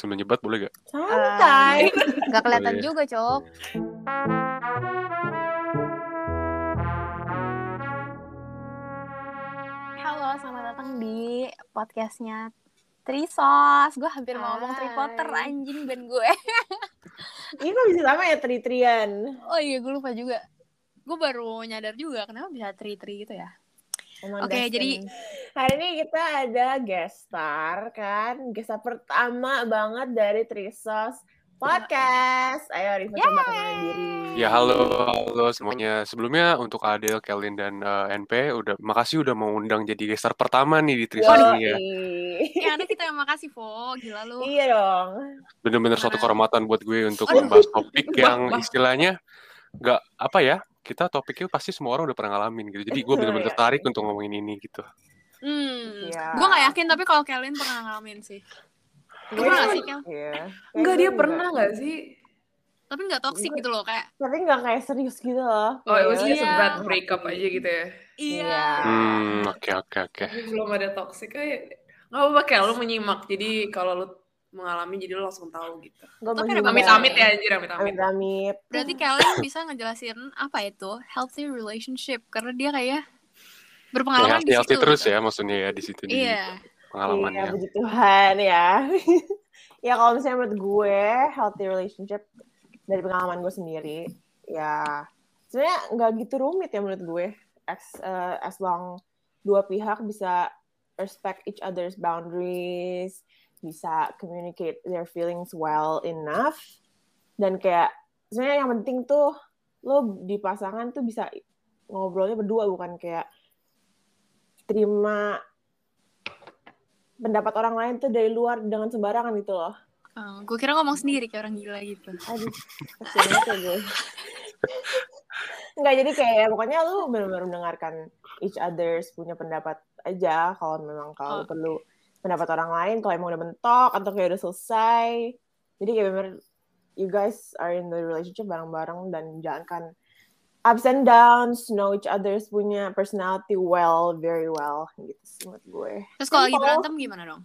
Sambil nyebat boleh gak? Santai. Gak kelihatan Oh, iya. juga, Cok. Halo, selamat datang di podcastnya Trisos. Gue hampir mau ngomong Hai. Tripotter, anjing band gue. Ini kok bisa sama ya tri-trian? Oh iya, gue lupa juga. Gue baru nyadar juga kenapa bisa tri-tri gitu ya. Oke, Dustin. jadi- hari ini kita ada guest star kan, guest star pertama banget dari Trisos Podcast. Ayo Riva coba kenalin diri. Ya halo, halo semuanya. Sebelumnya untuk Adel, Kelvin dan eh, NP udah makasih udah mau undang jadi gestar pertama nih di Trisos ini ya. Ya kita yang makasih, Vo. Gila lu. Iya dong. Bener-bener suatu Mana? kehormatan buat gue untuk membahas topik yang istilahnya nggak apa ya kita topiknya pasti semua orang udah pernah ngalamin gitu. Jadi gue bener-bener Iya. tertarik untuk ngomongin ini gitu. Hmm. Iya. Gue gak yakin, tapi kalau kalian pernah ngalamin sih. Gue Pernah gak sih, Kel? Iya. Enggak Kayak dia pernah nggak sih? Tapi gak toxic gitu loh, kayak Tapi nggak kayak serius gitu loh. Oh, it was Kayak, just a Iya. bad breakup aja gitu ya. Iya. Hmm, oke oke oke. Tapi belum ada toxic kayak nggak apa-apa kayak lu menyimak. Jadi kalau lu mengalami jadi lu langsung tahu gitu. Gue Tapi ada. Amit-amit ya anjir, amit-amit. Amit-amit. Berarti kalian bisa ngejelasin apa itu healthy relationship karena dia kayak berpengalaman di Healthy situ. terus ya maksudnya ya di situ di Iya. Iya, pengalamannya. puji Tuhan ya. ya kalau misalnya menurut gue healthy relationship dari pengalaman gue sendiri, ya sebenarnya nggak gitu rumit ya menurut gue. As, eh, as long dua pihak bisa respect each other's boundaries, bisa communicate their feelings well enough, dan kayak sebenarnya yang penting tuh lo di pasangan tuh bisa ngobrolnya berdua bukan kayak terima pendapat orang lain tuh dari luar dengan sembarangan gitu loh. gue kira ngomong sendiri kayak orang gila gitu. Aduh, ya gue. Enggak, jadi kayak pokoknya lu benar-benar mendengarkan each others punya pendapat aja kalau memang kalau Oh. perlu pendapat orang lain kalau emang udah mentok atau kayak udah selesai. Jadi kayak bener you guys are in the relationship bareng-bareng dan jalankan ups and downs, know each others punya personality well, very well gitu sih menurut gue. Terus kalau lagi berantem gimana dong?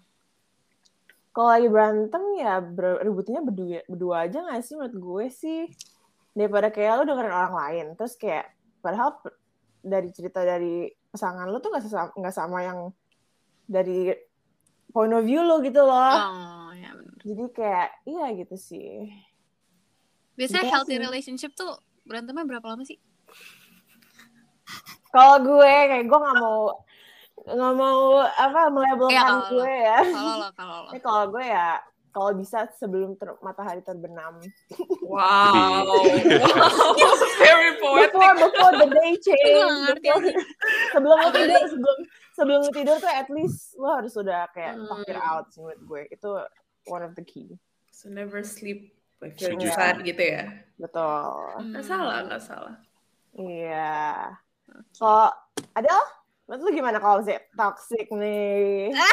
kalau lagi berantem ya ber- ributnya berdua berdua aja gak sih menurut gue sih daripada kayak lu dengerin orang lain terus kayak padahal dari cerita dari pasangan lu tuh gak nggak sama yang dari point of view lu gitu loh Oh, ya bener. jadi kayak iya gitu sih Biasanya Gitu healthy sih. relationship tuh berantemnya berapa lama sih? kalau gue kayak gue nggak mau nggak mau apa melabelkan kalau lo. gue ya Kalau lo, kalau lo. kalau gue ya kalau bisa sebelum ter- matahari terbenam Wow. Very poetic. before before the day change gak before- sebelum lu tidur sebelum sebelum lu tidur tuh at least lu harus udah kayak Hmm. talk it out sih menurut gue itu one of the key So never sleep feeling Setuju. sad gitu ya. betul Hmm. Nggak salah, nggak salah. iya kalau ada menurut lu gimana kalau sih toxic nih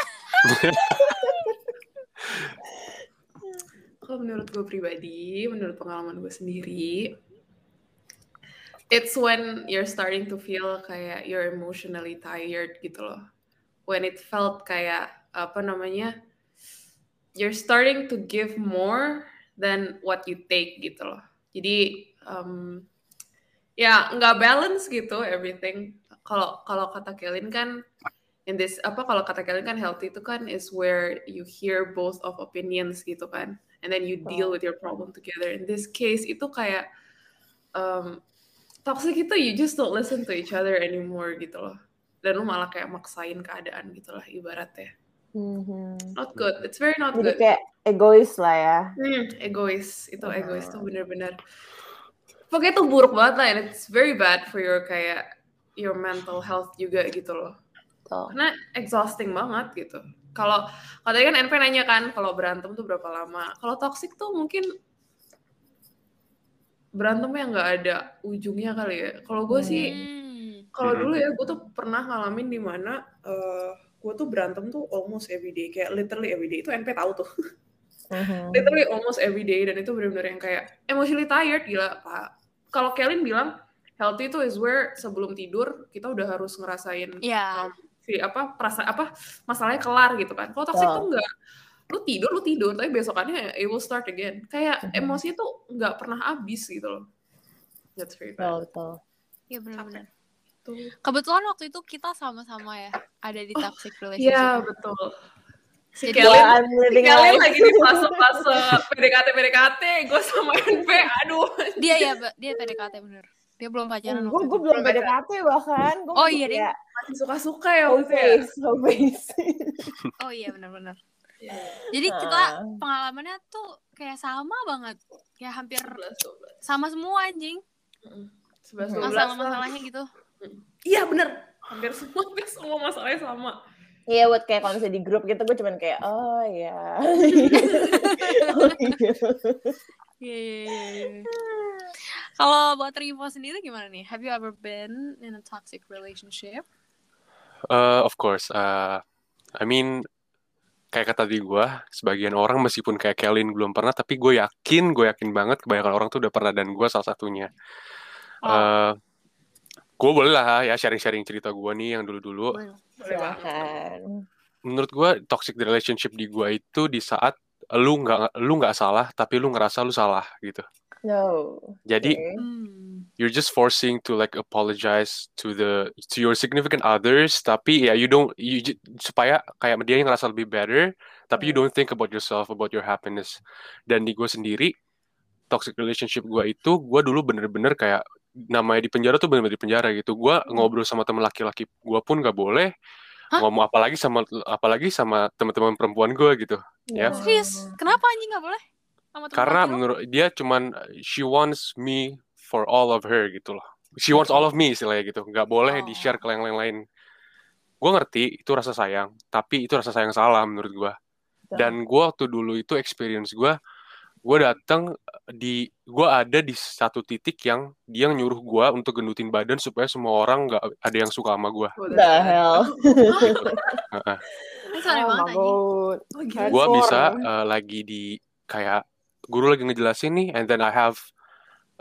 Kalau menurut gue pribadi, menurut pengalaman gue sendiri, it's when you're starting to feel kayak you're emotionally tired gitu loh. When it felt kayak apa namanya, you're starting to give more than what you take gitu loh. Jadi um, ya nggak balance gitu everything. Kalau kalau kata Kelin kan in this apa kalau kata Kelin kan healthy itu kan is where you hear both of opinions gitu kan and then you deal with your problem together. In this case itu kayak um, toxic itu you just don't listen to each other anymore gitu loh. Dan lu malah kayak maksain keadaan gitu lah ibaratnya. Mhm. Not good. It's very not jadi good. kayak egois lah ya Hmm, egois. Itu Hmm. egois tuh bener-bener. Pokoknya itu buruk banget lah. And it's very bad for your kayak your mental health juga gitu loh. Tuh. Karena exhausting banget gitu. Kalau kalau tadi kan NP nanya kan kalau berantem tuh berapa lama. Kalau toxic tuh mungkin berantemnya nggak ada ujungnya kali ya. Kalau gue sih Hmm. kalau Hmm. dulu ya gue tuh pernah ngalamin di mana eh gue tuh berantem tuh almost every day kayak literally every day itu NP tahu tuh Mhm. literally almost every day dan itu benar-benar yang kayak emotionally tired gila pak kalau Kelin bilang healthy itu is where sebelum tidur kita udah harus ngerasain Iya. um, si apa perasaan apa masalahnya kelar gitu kan kalau toxic Betul. tuh enggak lu tidur lu tidur tapi besokannya it will start again kayak Mhm. emosi tuh nggak pernah habis gitu loh that's very betul bad betul Iya benar-benar. tuh Kebetulan waktu itu kita sama-sama ya ada di Oh, toxic relationship. iya betul si Jadi- Kelly si Kelly lagi di fase-fase PDKT PDKT gue sama NP aduh Dia ya, dia PDKT bener. Dia belum pacaran gue waktu gue belum PDKT bahkan Gua Oh iya, kayak masih suka-suka ya ya face Oh iya benar-benar. Iya. Jadi kita Ah. pengalamannya tuh kayak sama banget. Kayak hampir 11 12 sama semua anjing. 11. 12 Masalah-masalahnya gitu. iya bener hampir semua hampir semua masalahnya sama Iya buat kayak kalau misalnya di grup gitu gue cuman kayak oh ya. oh, iya, iya, iya. Kalau buat Rivo sendiri gimana nih? Have you ever been in a toxic relationship? Uh, of course. Uh, I mean, kayak kata tadi gue, sebagian orang meskipun kayak Kelin belum pernah, tapi gue yakin, gue yakin banget kebanyakan orang tuh udah pernah dan gue salah satunya. Oh. Uh, gue boleh lah ya sharing-sharing cerita gue nih yang dulu-dulu. Menurut gue toxic relationship di gue itu di saat lu nggak lu nggak salah, tapi lu ngerasa lu salah gitu. No. Jadi Oke. Hmm. you're just forcing to like apologize to the to your significant others tapi ya you don't you supaya kayak dia yang ngerasa lebih better tapi you Hmm. don't think about yourself about your happiness dan di gue sendiri toxic relationship gue itu gue dulu bener-bener kayak namanya di penjara tuh bener-bener di penjara gitu gue Hmm. ngobrol sama teman laki-laki gue pun gak boleh Hah? ngomong apalagi sama apalagi sama teman-teman perempuan gue gitu ya. Serius? Kenapa anjing nggak boleh? Sama temen karena menurut dia cuman she wants me for all of her gitu loh. She wants all of me istilahnya gitu. Nggak boleh Oh. di share ke yang lain-lain. Gue ngerti itu rasa sayang tapi itu rasa sayang salah menurut gue dan gue waktu dulu itu experience gue gue datang di gue ada di satu titik yang dia nyuruh gue untuk gendutin badan supaya semua orang nggak ada yang suka sama gue The hell. Oh. Oh, gue bisa uh, lagi di kayak guru lagi ngejelasin nih and then I have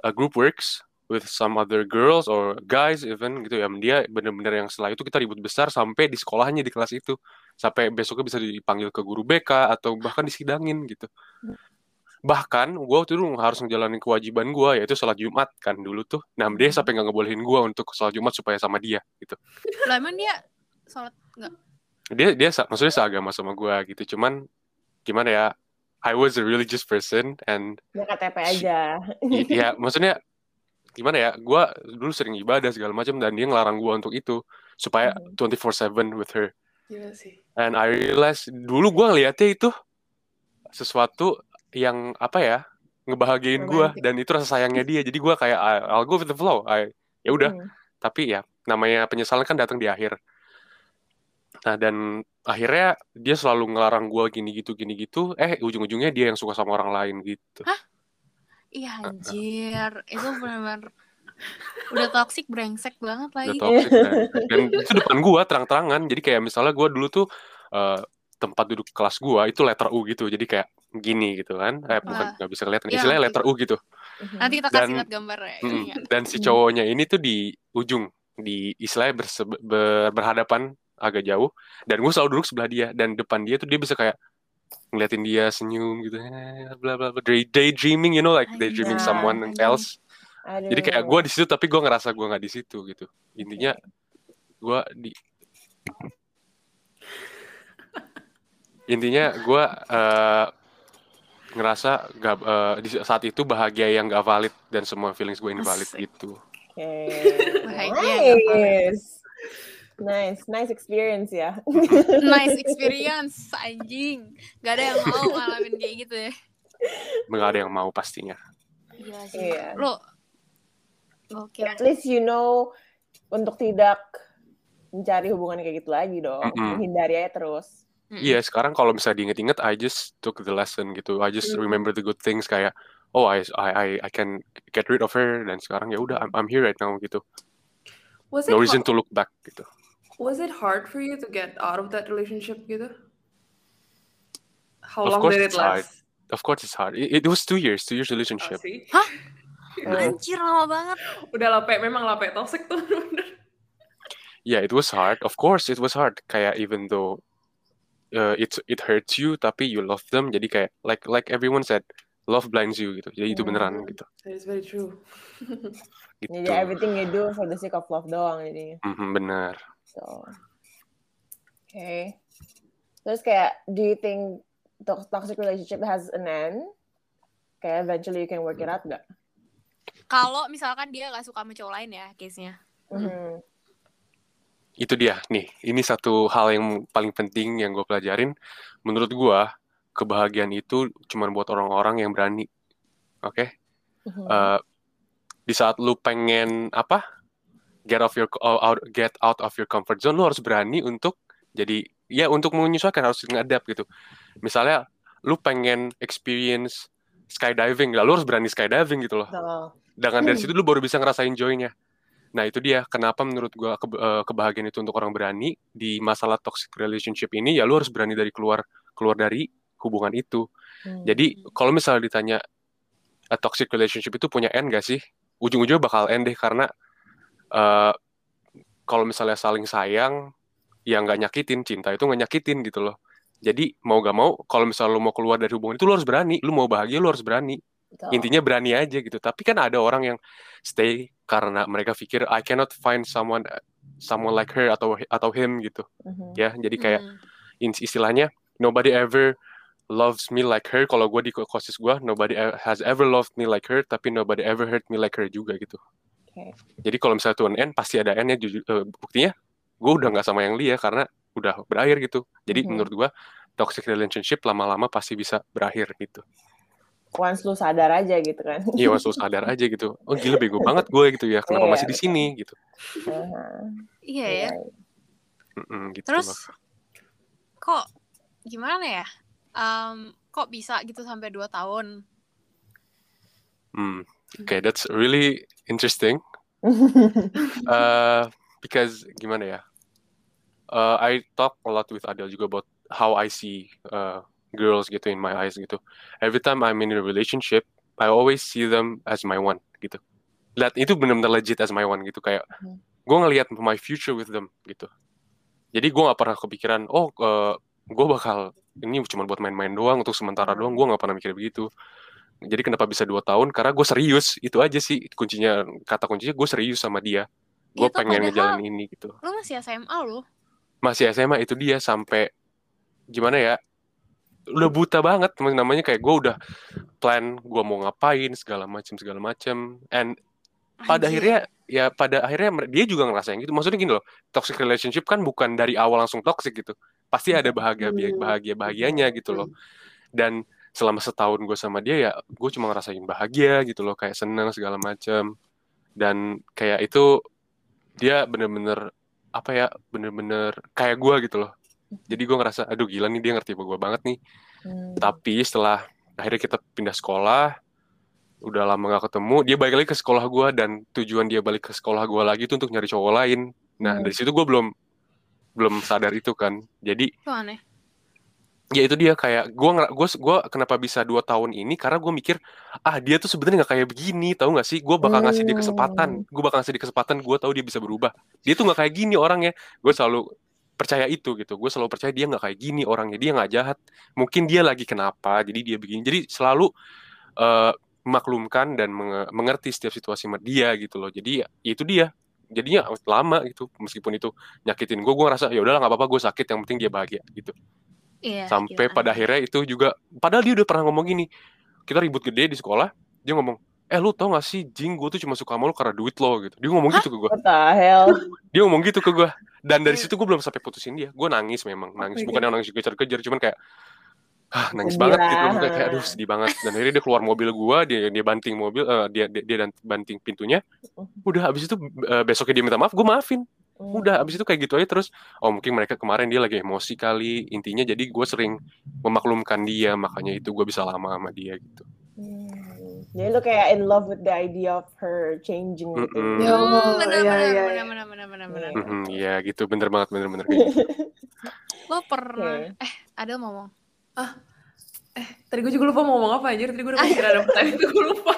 a group works with some other girls or guys even gitu ya. Dia bener-bener yang setelah itu kita ribut besar sampai di sekolahnya di kelas itu. Sampai besoknya bisa dipanggil ke guru BK atau bahkan disidangin gitu. Bahkan gue waktu itu harus ngejalanin kewajiban gue yaitu sholat Jumat kan dulu tuh. Nah dia sampai nggak ngebolehin gue untuk sholat Jumat supaya sama dia gitu. Lah emang dia sholat nggak? dia dia maksudnya seagama sama gue gitu. Cuman gimana ya I was a religious person and Dia KTP aja. I- ya maksudnya gimana ya gue dulu sering ibadah segala macam dan dia ngelarang gue untuk itu supaya Mhm. 24/7 with her Gila sih. and I realize dulu gue ngeliatnya itu sesuatu yang apa ya ngebahagiain gue dan itu rasa sayangnya dia jadi gue kayak I- I'll go with the flow I ya udah Hmm. tapi ya namanya penyesalan kan datang di akhir nah dan akhirnya dia selalu ngelarang gue gini gitu gini gitu. Eh ujung-ujungnya dia yang suka sama orang lain gitu. Iya anjir, itu benar-benar udah toxic brengsek banget udah lagi. toxic dan, itu depan gua terang-terangan. Jadi kayak misalnya gua dulu tuh eh, tempat duduk kelas gua itu letter U gitu. Jadi kayak gini gitu kan. Eh bukan nggak bisa lihat Iya, istilahnya ngerti. letter U gitu. Nanti kita kasih lihat gambarnya. Mm, dan si cowoknya ini tuh di ujung di istilahnya berse- ber- berhadapan agak jauh. Dan gue selalu duduk sebelah dia. Dan depan dia tuh dia bisa kayak ngeliatin dia senyum gitu. Eh, bla bla bla. Day daydreaming you know like daydreaming Anjay, someone else. Aduh. jadi kayak gue di situ tapi gue ngerasa gue nggak di situ gitu. Intinya gue di intinya gue eh, ngerasa gak, eh, di saat itu bahagia yang gak valid dan semua feelings gue invalid Asik. gitu. Bahagia nggak Nice. Nice, nice experience ya. Nice experience, anjing. Gak ada yang mau ngalamin kayak gitu ya. nggak ada yang mau pastinya Gila sih. Iya. Lo, oke. At least you know untuk tidak mencari hubungan kayak gitu lagi dong. Mm-mm. Menghindari aja terus. Iya sekarang kalau misalnya diinget-inget I just took the lesson gitu I just Hmm. remember the good things kayak oh I I I, can get rid of her dan sekarang ya udah I'm, I'm here right now gitu Was it no reason to look back gitu was it hard for you to get out of that relationship gitu? How Of long did it it's hard. last? of course it's hard it, it was two years two years Oh, relationship sih. Hah? Oh. Anjir lama banget. Udah lape, memang lape toxic tuh. yeah it was hard of course it was hard kayak even though uh, it it hurts you tapi you love them jadi kayak like like everyone said love blinds you gitu jadi itu Hmm. beneran gitu That is very true. gitu Jadi everything you do for the sake of love doang jadinya. Mhm, bener So, okay. Terus kayak, do you think to- toxic relationship has an end? Kayak eventually you can work it out gak? Kalau misalkan dia gak suka sama cowok lain ya case-nya. Mhm. itu dia nih ini satu hal yang paling penting yang gue pelajarin menurut gue kebahagiaan itu cuma buat orang-orang yang berani oke Mhm. Eh, di saat lu pengen apa get off your out get out of your comfort zone lu harus berani untuk jadi ya untuk menyesuaikan harus ngadap gitu. Misalnya lu pengen experience skydiving lah lu harus berani skydiving gitu loh. Dengan dari situ lu baru bisa ngerasain joy-nya. Nah itu dia kenapa menurut gua ke- eh, kebahagiaan itu untuk orang berani di masalah toxic relationship ini ya lu harus berani dari keluar keluar dari hubungan itu. Hmm. jadi kalau misalnya ditanya a toxic relationship itu punya end gak sih? Ujung-ujungnya bakal end deh karena eh, kalau misalnya saling sayang, ya nggak nyakitin cinta itu nggak nyakitin gitu loh. Jadi mau gak mau, kalau misalnya lu mau keluar dari hubungan itu lu harus berani. Lu mau bahagia lu harus berani. Betul. Intinya berani aja gitu. Tapi kan ada orang yang stay karena mereka pikir I cannot find someone someone like her atau atau him gitu. Mhm. Ya, jadi kayak Hmm. in- istilahnya nobody ever loves me like her kalau gue di kosis gue nobody e- has ever loved me like her tapi nobody ever hurt me like her juga gitu Oke. jadi kalau misalnya tuh N pasti ada N nya jujur eh, buktinya gue udah nggak sama yang Lia karena udah berakhir gitu jadi Mhm. menurut gue toxic relationship lama-lama pasti bisa berakhir gitu Once lu sadar aja gitu kan. iya waktu sadar aja gitu oh gila bego banget gue gitu ya kenapa Iya, masih di sini gitu Aha. Iya ya. Mm-mm, gitu Terus kok gimana ya? Em, kok bisa gitu sampai 2 tahun? Hmm, okay that's really interesting uh, because gimana ya? Uh, I talk a lot with Adele juga about how I see uh, girls gitu in my eyes gitu. Every time I'm in a relationship, I always see them as my one gitu. Lihat itu benar-benar legit as my one gitu kayak Hmm. gue ngelihat my future with them gitu. Jadi gue nggak pernah kepikiran, oh uh, gue bakal ini cuma buat main-main doang untuk sementara doang. Gue nggak pernah mikir begitu. Jadi kenapa bisa dua tahun? Karena gue serius itu aja sih kuncinya kata kuncinya gue serius sama dia. Gue Itu pengen ngejalanin ini gitu Lu masih SMA lu. masih SMA itu dia sampai gimana ya udah buta banget namanya kayak gue udah plan gue mau ngapain segala macam segala macam and pada Anjir. akhirnya ya pada akhirnya dia juga ngerasain gitu maksudnya gini loh toxic relationship kan bukan dari awal langsung toxic gitu pasti ada bahagia Hmm. bahagia bahagianya gitu loh dan selama setahun gue sama dia ya gue cuma ngerasain bahagia gitu loh kayak seneng segala macam dan kayak itu dia bener-bener apa ya bener-bener kayak gue gitu loh jadi gue ngerasa aduh gila nih dia ngerti gue banget nih Hmm. tapi setelah akhirnya kita pindah sekolah udah lama gak ketemu dia balik lagi ke sekolah gue dan tujuan dia balik ke sekolah gue lagi itu untuk nyari cowok lain nah Hmm. dari situ gue belum belum sadar itu kan jadi Itu aneh. Ya itu dia kayak gue gue gue kenapa bisa dua tahun ini? Karena gue mikir ah dia tuh sebenarnya nggak kayak begini. Tahu nggak sih? Gue bakal ngasih dia kesempatan. Gue bakal ngasih dia kesempatan gue tahu dia bisa berubah. Dia tuh nggak kayak gini orangnya. Gue selalu percaya itu gitu. Gue selalu percaya dia nggak kayak gini orangnya. Dia nggak jahat. Mungkin dia lagi kenapa jadi dia begini. Jadi selalu eh, memaklumkan dan menge- mengerti setiap situasi sama dia gitu loh. Jadi ya itu dia. Jadinya lama gitu. Meskipun itu nyakitin gue gue ngerasa ya udahlah nggak apa-apa gue sakit. Yang penting dia bahagia gitu Iya. sampai gila. pada akhirnya itu juga padahal dia udah pernah ngomong gini kita ribut gede di sekolah dia ngomong eh lu tau gak sih jing gue tuh cuma suka sama lu karena duit lo gitu. Dia ngomong gitu ke gue What the hell? dia ngomong gitu ke gue dan dari situ gue belum sampai putusin dia. Gue nangis memang nangis. bukan yang nangis kejar-kejar cuman kayak ah nangis Sedih banget gitu. Kayak, kayak aduh sedih banget. Dan akhirnya dia keluar mobil gue dia dia banting mobil eh, dia dia, dia dan banting pintunya. Udah abis itu eh, besoknya dia minta maaf gue maafin. Udah abis itu kayak gitu aja terus oh mungkin mereka kemarin dia lagi emosi kali intinya jadi gue sering memaklumkan dia makanya itu gue bisa lama sama dia gitu Hmm. Jadi lu kayak in love with the idea of her changing gitu. Mm-mm. Ya Hmm, Allah, benar, iya, benar, iya, benar, iya. benar, benar, benar, benar. Iya. Gitu bener banget bener bener kayak gitu. Lo pernah Oke. eh ada ngomong. Tadi gue juga lupa mau ngomong apa anjir. Tadi gue udah mikir ada pertanyaan itu gue lupa.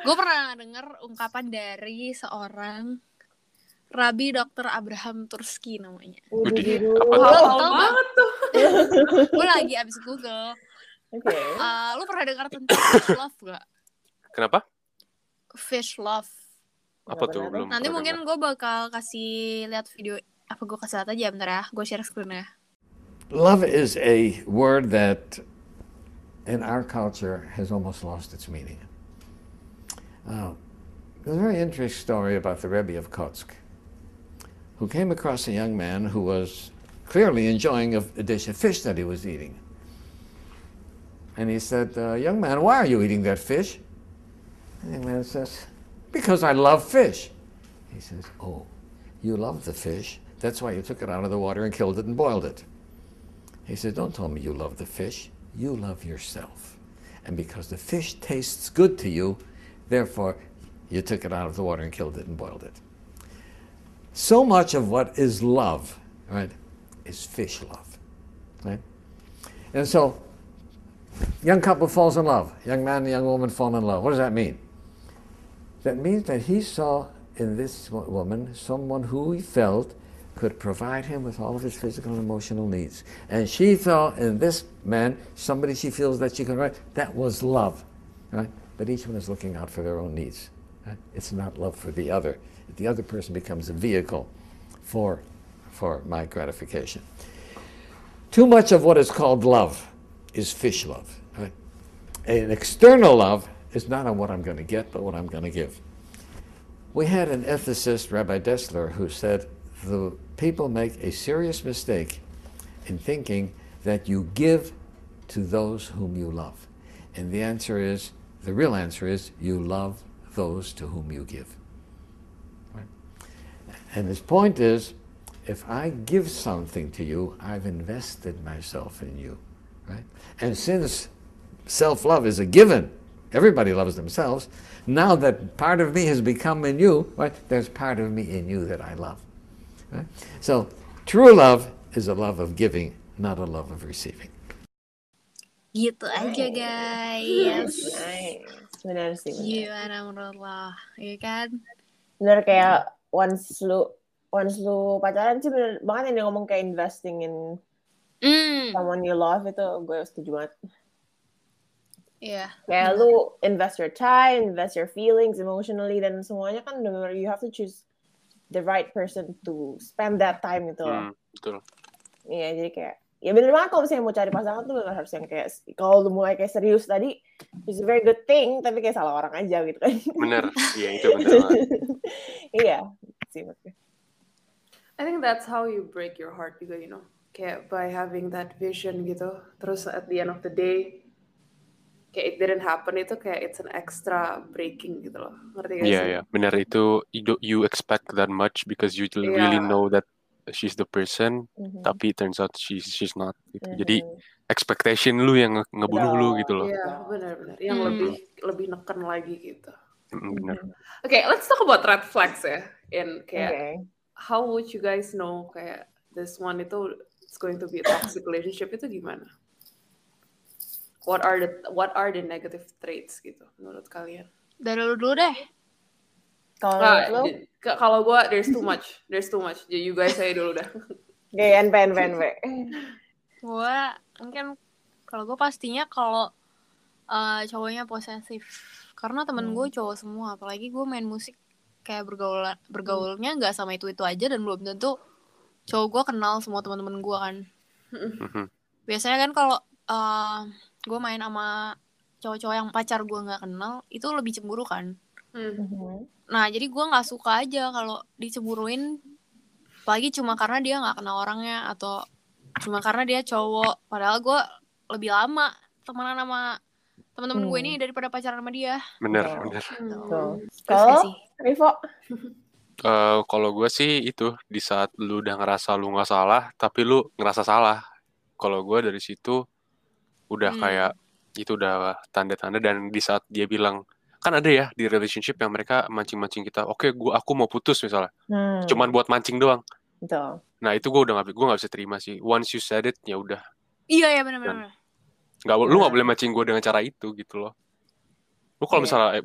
Gue pernah denger ungkapan dari seorang Rabi Dr. Abraham Turski namanya. Tahu nggak? banget tuh. gue lagi abis Google. Oke. Eh, lu pernah dengar tentang fish love gak? Kenapa? Fish love. Apa tuh belum? Nanti mungkin gue bakal kasih lihat video apa gue kasih lihat aja bentar ya. Gue share screen ya. Love is a word that in our culture has almost lost its meaning. Uh, there's a very interesting story about the Rebbe of Kotsk, who came across a young man who was clearly enjoying a, a dish of fish that he was eating. And he said, uh, Young man, why are you eating that fish? And the young man says, Because I love fish. He says, Oh, you love the fish? That's why you took it out of the water and killed it and boiled it. He said, Don't tell me you love the fish. You love yourself. And because the fish tastes good to you, therefore you took it out of the water and killed it and boiled it. So much of what is love, right, is fish love. Right? And so young couple falls in love. Young man and young woman fall in love. What does that mean? That means that he saw in this woman someone who he felt could provide him with all of his physical and emotional needs. And she saw in this man somebody she feels that she can write. That was love, right? But each one is looking out for their own needs. Right? It's not love for the other. The other person becomes a vehicle for, for my gratification. Too much of what is called love is fish love. Right? An external love is not on what I'm going to get, but what I'm going to give. We had an ethicist, Rabbi Dessler, who said the people make a serious mistake in thinking that you give to those whom you love. And the answer is, the real answer is, you love those to whom you give. Right? And his point is, if I give something to you, I've invested myself in you. Right? And since self love is a given, everybody loves themselves. Now that part of me has become in you, right, there's part of me in you that I love. Right? So true love is a love of giving, not a love of receiving. Gitu aja guys. Nice. Benar sih. Benar. Gimana menurut lo? Iya kan? Bener kayak once lu once lu pacaran sih bener banget yang dia ngomong kayak investing in Hmm. someone you love itu gue setuju banget. Iya. Kayak lu invest your time, invest your feelings emotionally dan semuanya kan bener you have to choose the right person to spend that time gitu loh. Hmm, betul. Iya, jadi kayak ya bener banget kalau misalnya mau cari pasangan tuh bener harus yang kayak kalau lu mulai kayak serius tadi it's a very good thing tapi kayak salah orang aja gitu kan. Bener. Iya, itu bener banget. iya, sih. I think that's how you break your heart juga, you know. Kayak by having that vision gitu. Terus at the end of the day, kayak it didn't happen itu kayak it's an extra breaking gitu loh. Ngerti gak Iya, sih? iya. Bener itu you, you expect that much because you really Iya. know that she's the person, Mhm. tapi it turns out she's she's not. Gitu. Jadi Mhm. expectation lu yang nge- ngebunuh lu gitu loh. Iya, benar-benar. Yang Hmm. lebih lebih neken lagi gitu. Mm, Bener. Oke, let's talk about red flags ya. In kayak Oke. how would you guys know kayak this one itu it's going to be a toxic relationship itu gimana? What are the what are the negative traits gitu menurut kalian? Dari lu dulu deh. Kalau Nah, kalau gue there's too much, there's too much. Jadi you guys saya dulu dah. kayak NP, NP, NP. Gue mungkin kalau gue pastinya kalau eh, cowoknya posesif. Karena temen gue cowok semua. Apalagi gue main musik kayak bergaul bergaulnya nggak sama itu itu aja dan belum tentu cowok gue kenal semua teman-teman gue kan. Mhm. biasanya kan kalau gue main sama cowok-cowok yang pacar gue nggak kenal itu lebih cemburu kan Hmm. Mhm. nah jadi gue nggak suka aja kalau dicemburuin apalagi cuma karena dia nggak kenal orangnya atau cuma karena dia cowok padahal gue lebih lama temenan sama teman-teman gue Hmm. ini daripada pacaran sama dia Bener, Oh. bener. Gak Kalau Rivo, Eh, kalau gue sih itu di saat lu udah ngerasa lu nggak salah, tapi lu ngerasa salah. Kalau gue dari situ udah Hmm. kayak itu udah tanda-tanda dan di saat dia bilang kan ada ya di relationship yang mereka mancing-mancing kita, oke gua aku mau putus misalnya, hmm, cuman buat mancing doang. betul. Nah itu gue udah nggak gue nggak bisa terima sih. Once you said it ya udah iya ya benar-benar nggak lu nggak Nah. boleh mancing gue dengan cara itu gitu loh. Lu kalau Iya. misalnya eh,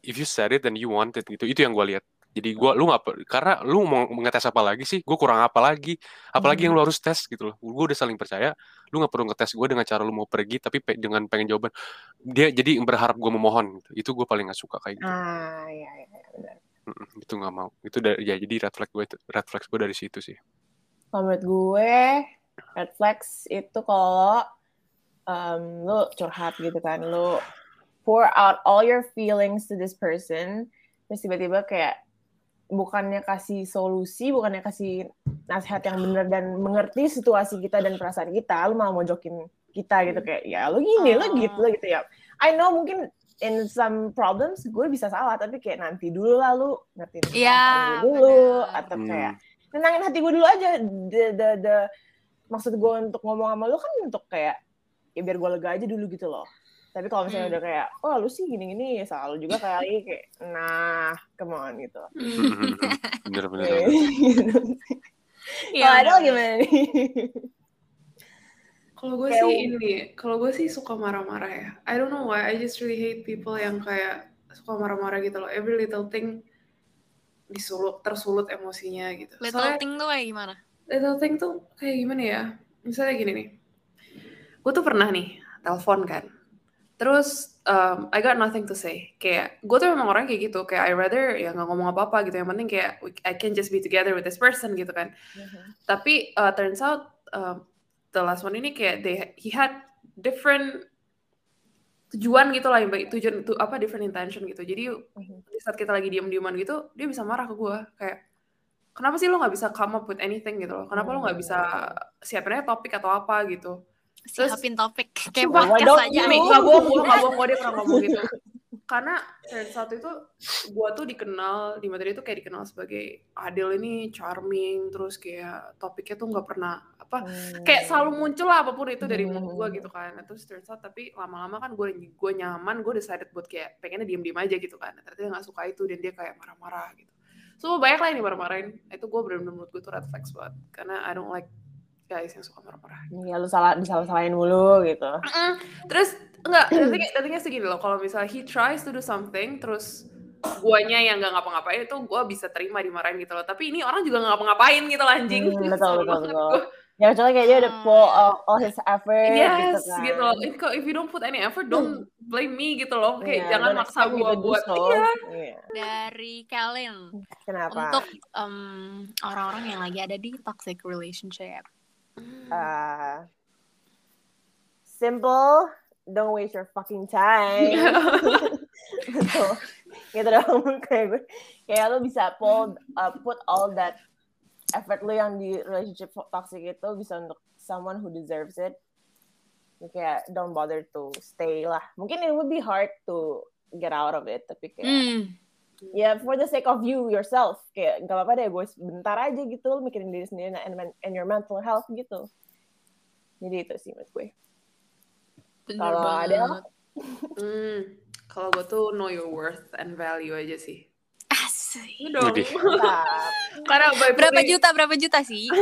if you said it and you want it gitu, itu yang gue lihat. Jadi gue lu nggak karena lu mau ngetes apa lagi sih? Gue kurang apa lagi? Apalagi yang lu harus tes gitu loh. Gue udah saling percaya lu nggak perlu ngetes gue dengan cara lu mau pergi tapi pe- dengan pengen jawaban. Dia jadi berharap gue memohon gitu. itu gue paling nggak suka kayak gitu. Ah, iya, iya, iya, benar. Itu nggak mau. Itu dari ya jadi red flag gue itu- red flag gue dari situ sih. Kalau menurut gue, red flags itu kalau um, lu curhat gitu kan, lu pour out all your feelings to this person, terus tiba-tiba kayak bukannya kasih solusi, bukannya kasih nasihat yang benar dan mengerti situasi kita dan perasaan kita, lu malah mojokin kita gitu kayak ya lu gini, lu Oh. gitu, lu gitu ya. I know mungkin in some problems gue bisa salah, tapi kayak nanti dulu lah lu ngertiin Iya, perasaan gue dulu benar. atau Hmm. kayak nenangin hati gue dulu aja the, the, the maksud gue untuk ngomong sama lu kan untuk kayak ya biar gue lega aja dulu gitu loh tapi kalau misalnya Hmm. udah kayak oh lu sih gini gini selalu juga kali kayak nah come on gitu bener bener Kayak bener. gitu. Iya, kalau ada benar. gimana nih Kalau gue sih ini, kalau gue sih suka marah-marah ya. I don't know why, I just really hate people yang kayak suka marah-marah gitu loh. Every little thing disulut, tersulut emosinya gitu. Little Soalnya thing tuh kayak gimana? little thing tuh kayak gimana ya? Misalnya gini nih, gue tuh pernah nih telepon kan. Terus um, I got nothing to say. Kayak gue tuh memang orang kayak gitu. Kayak I rather ya nggak ngomong apa-apa gitu. Yang penting kayak we- I can just be together with this person gitu kan. Tapi uh, turns out um, the last one ini kayak they he had different tujuan gitu lah, baik tujuan itu apa different intention gitu. Jadi Mhm. di saat kita lagi diem-dieman gitu, dia bisa marah ke gue kayak kenapa sih lo nggak bisa come up with anything gitu loh? Kenapa lo nggak bisa siapin aja topik atau apa gitu? Terus- Siapin topik. Kayak podcast aja. Nih. Gak bohong, gue gak bohong, gue dia pernah ngomong gitu. Karena turns out itu gue tuh dikenal di materi itu kayak dikenal sebagai Adil ini charming, terus kayak topiknya tuh nggak pernah apa kayak selalu muncul lah apa pun itu dari mulut gue Hmm. gitu kan. Nah, terus turns out tapi lama-lama kan gue gue nyaman gue decided buat kayak pengennya diem-diem aja gitu kan. Ternyata dia nggak suka itu dan dia kayak marah-marah gitu. So banyak lah yang marah-marahin itu gue bener-bener menurut gue tuh red flags banget. Karena I don't like guys yang suka marah-marah ya lu salah disalah salahin mulu gitu terus enggak nanti nantinya segini loh kalau misalnya he tries to do something terus guanya yang nggak ngapa-ngapain itu gue bisa terima dimarahin gitu loh tapi ini orang juga nggak ngapa-ngapain gitu lah anjing Hmm, betul betul betul gua. ya kecuali kayak dia udah pull all, all his effort Yes, gitu kan gitu loh. If, if you don't put any effort, don't blame me gitu loh. Kayak Iya, jangan maksa gua do buat. so. Iya. Iya. Dari Kellen kenapa untuk em, orang-orang yang lagi ada di toxic relationship. Uh, simple, don't waste your fucking time. Gitu dong kayak gue. Kayak lo bisa uh, put all that effort lo yang di relationship toxic itu bisa untuk someone who deserves it. Ya, Kayak don't bother to stay lah. Mungkin it would be hard to get out of it, tapi kayak Hmm. Ya for the sake of you yourself kayak gak apa-apa deh gue bentar aja gitu lo mikirin diri sendiri and, and your mental health gitu jadi itu sih menurut gue Kalau ada Hmm, kalau gue tuh know your worth and value aja sih. Iya dong. Karena Berapa juta? Berapa juta sih?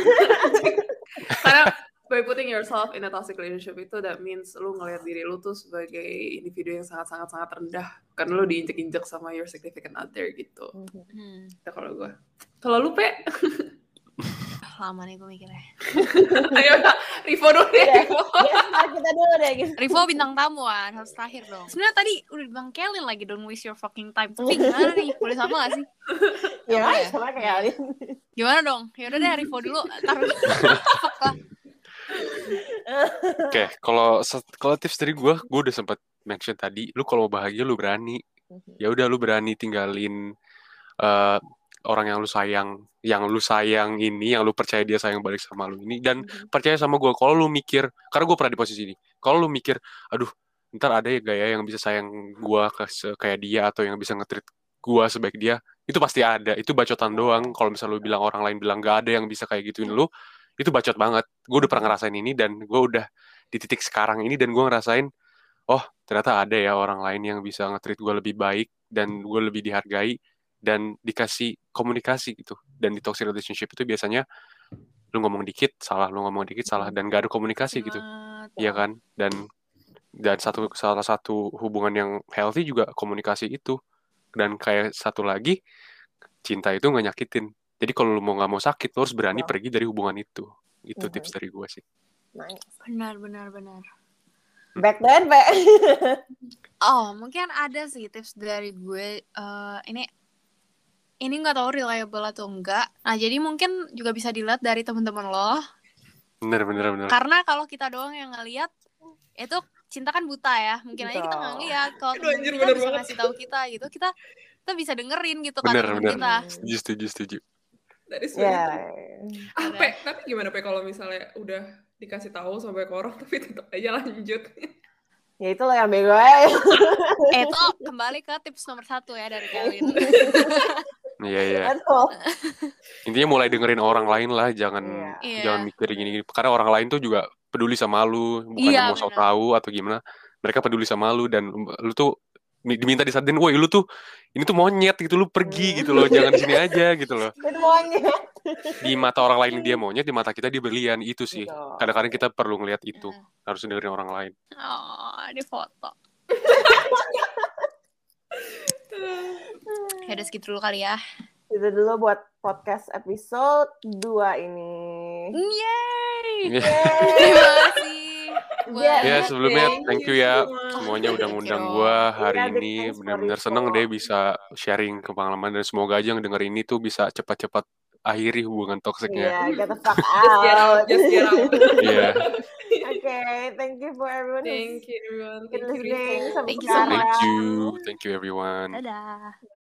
karena by putting yourself in a toxic relationship itu that means lu ngelihat diri lu tuh sebagai individu yang sangat sangat sangat rendah karena lu diinjek-injek sama your significant other gitu. Hmm. Itu kalau gue. Kalau lu pe, Lama nih gue mikirnya. ayo Rivo dulu deh. Ya kita dulu deh gitu Rivo bintang tamu kan, harus terakhir dong. Sebenarnya tadi udah bilang Kellen lagi don't waste your fucking time. Tapi gimana nih? Boleh sama gak sih? ya ya? sama kayak Alin Gimana dong? Ya udah deh Rivo dulu. Taruh. Oke, kalau kalau tips dari gue, gue udah sempat mention tadi, lu kalau mau bahagia lu berani. Ya udah lu berani tinggalin eh, orang yang lu sayang, yang lu sayang ini, yang lu percaya dia sayang balik sama lu ini, dan percaya sama gue. Kalau lu mikir, karena gue pernah di posisi ini, kalau lu mikir, aduh, ntar ada ya gaya yang bisa sayang gue kayak dia atau yang bisa nge-treat gue sebaik dia, itu pasti ada. Itu bacotan doang. Kalau misalnya lu bilang orang lain bilang gak ada yang bisa kayak gituin lu, itu bacot banget. Gue udah pernah ngerasain ini dan gue udah di titik sekarang ini dan gue ngerasain, oh ternyata ada ya orang lain yang bisa nge-treat gue lebih baik dan gue lebih dihargai dan dikasih komunikasi gitu. Dan di toxic relationship itu biasanya lu ngomong dikit salah, lu ngomong dikit salah dan gak ada komunikasi gitu. Iya kan? Dan dan satu salah satu hubungan yang healthy juga komunikasi itu. Dan kayak satu lagi cinta itu nggak nyakitin. Jadi kalau lu mau nggak mau sakit, lu harus berani Betul. pergi dari hubungan itu. Itu Mhm. tips dari gue sih. Nice. Benar, benar, benar. Back then, Pe. Oh, mungkin ada sih tips dari gue. eh ini ini nggak tahu reliable atau enggak. Nah, jadi mungkin juga bisa dilihat dari teman-teman lo. Bener, bener, bener. Karena kalau kita doang yang ngelihat itu cinta kan buta ya. Mungkin aja kita nggak ngeliat. Kalau kita bisa banget. ngasih tahu kita gitu, kita kita bisa dengerin gitu Bener, temen bener. kita. Setuju, setuju, setuju. That is Ya. very true. Ah, Pe, tapi gimana Pe kalau misalnya udah dikasih tahu sampai ke orang tapi tetap aja lanjut. Ya itu loh yang bego ya. Eh, itu kembali ke tips nomor satu ya dari Kevin. Iya, iya. Betul. Intinya mulai dengerin orang lain lah, jangan Iya. Iya. jangan mikir gini-gini. Karena orang lain tuh juga peduli sama lu, bukan Iya, mau so bener. tahu atau gimana. Mereka peduli sama lu dan lu tuh diminta disadin, woi lu tuh ini tuh monyet gitu, lu pergi gitu loh, jangan di sini aja gitu loh. Itu maunya. Di mata orang lain dia monyet, di mata kita dia berlian itu sih. Betul. Kadang-kadang kita perlu ngelihat itu, Hmm. harus dengerin orang lain. Oh, di foto. Ya udah segitu dulu kali ya. Itu dulu buat podcast episode 2 ini. Yeay! Iya. Terima kasih. Ya, Ya sebelumnya Thank thank you you ya semua. semuanya udah ngundang gua hari Yeah, big ini benar-benar seneng deh bisa sharing ke pengalaman dan semoga aja yang denger ini tuh bisa cepat-cepat akhiri hubungan toksiknya. Iya, get the fuck Just get out, out. just get out. Iya. Oke, thank you for everyone Thank you everyone. Thank you listening Rico. sampai Thank you so sekarang. Thank you, thank you everyone. Dadah.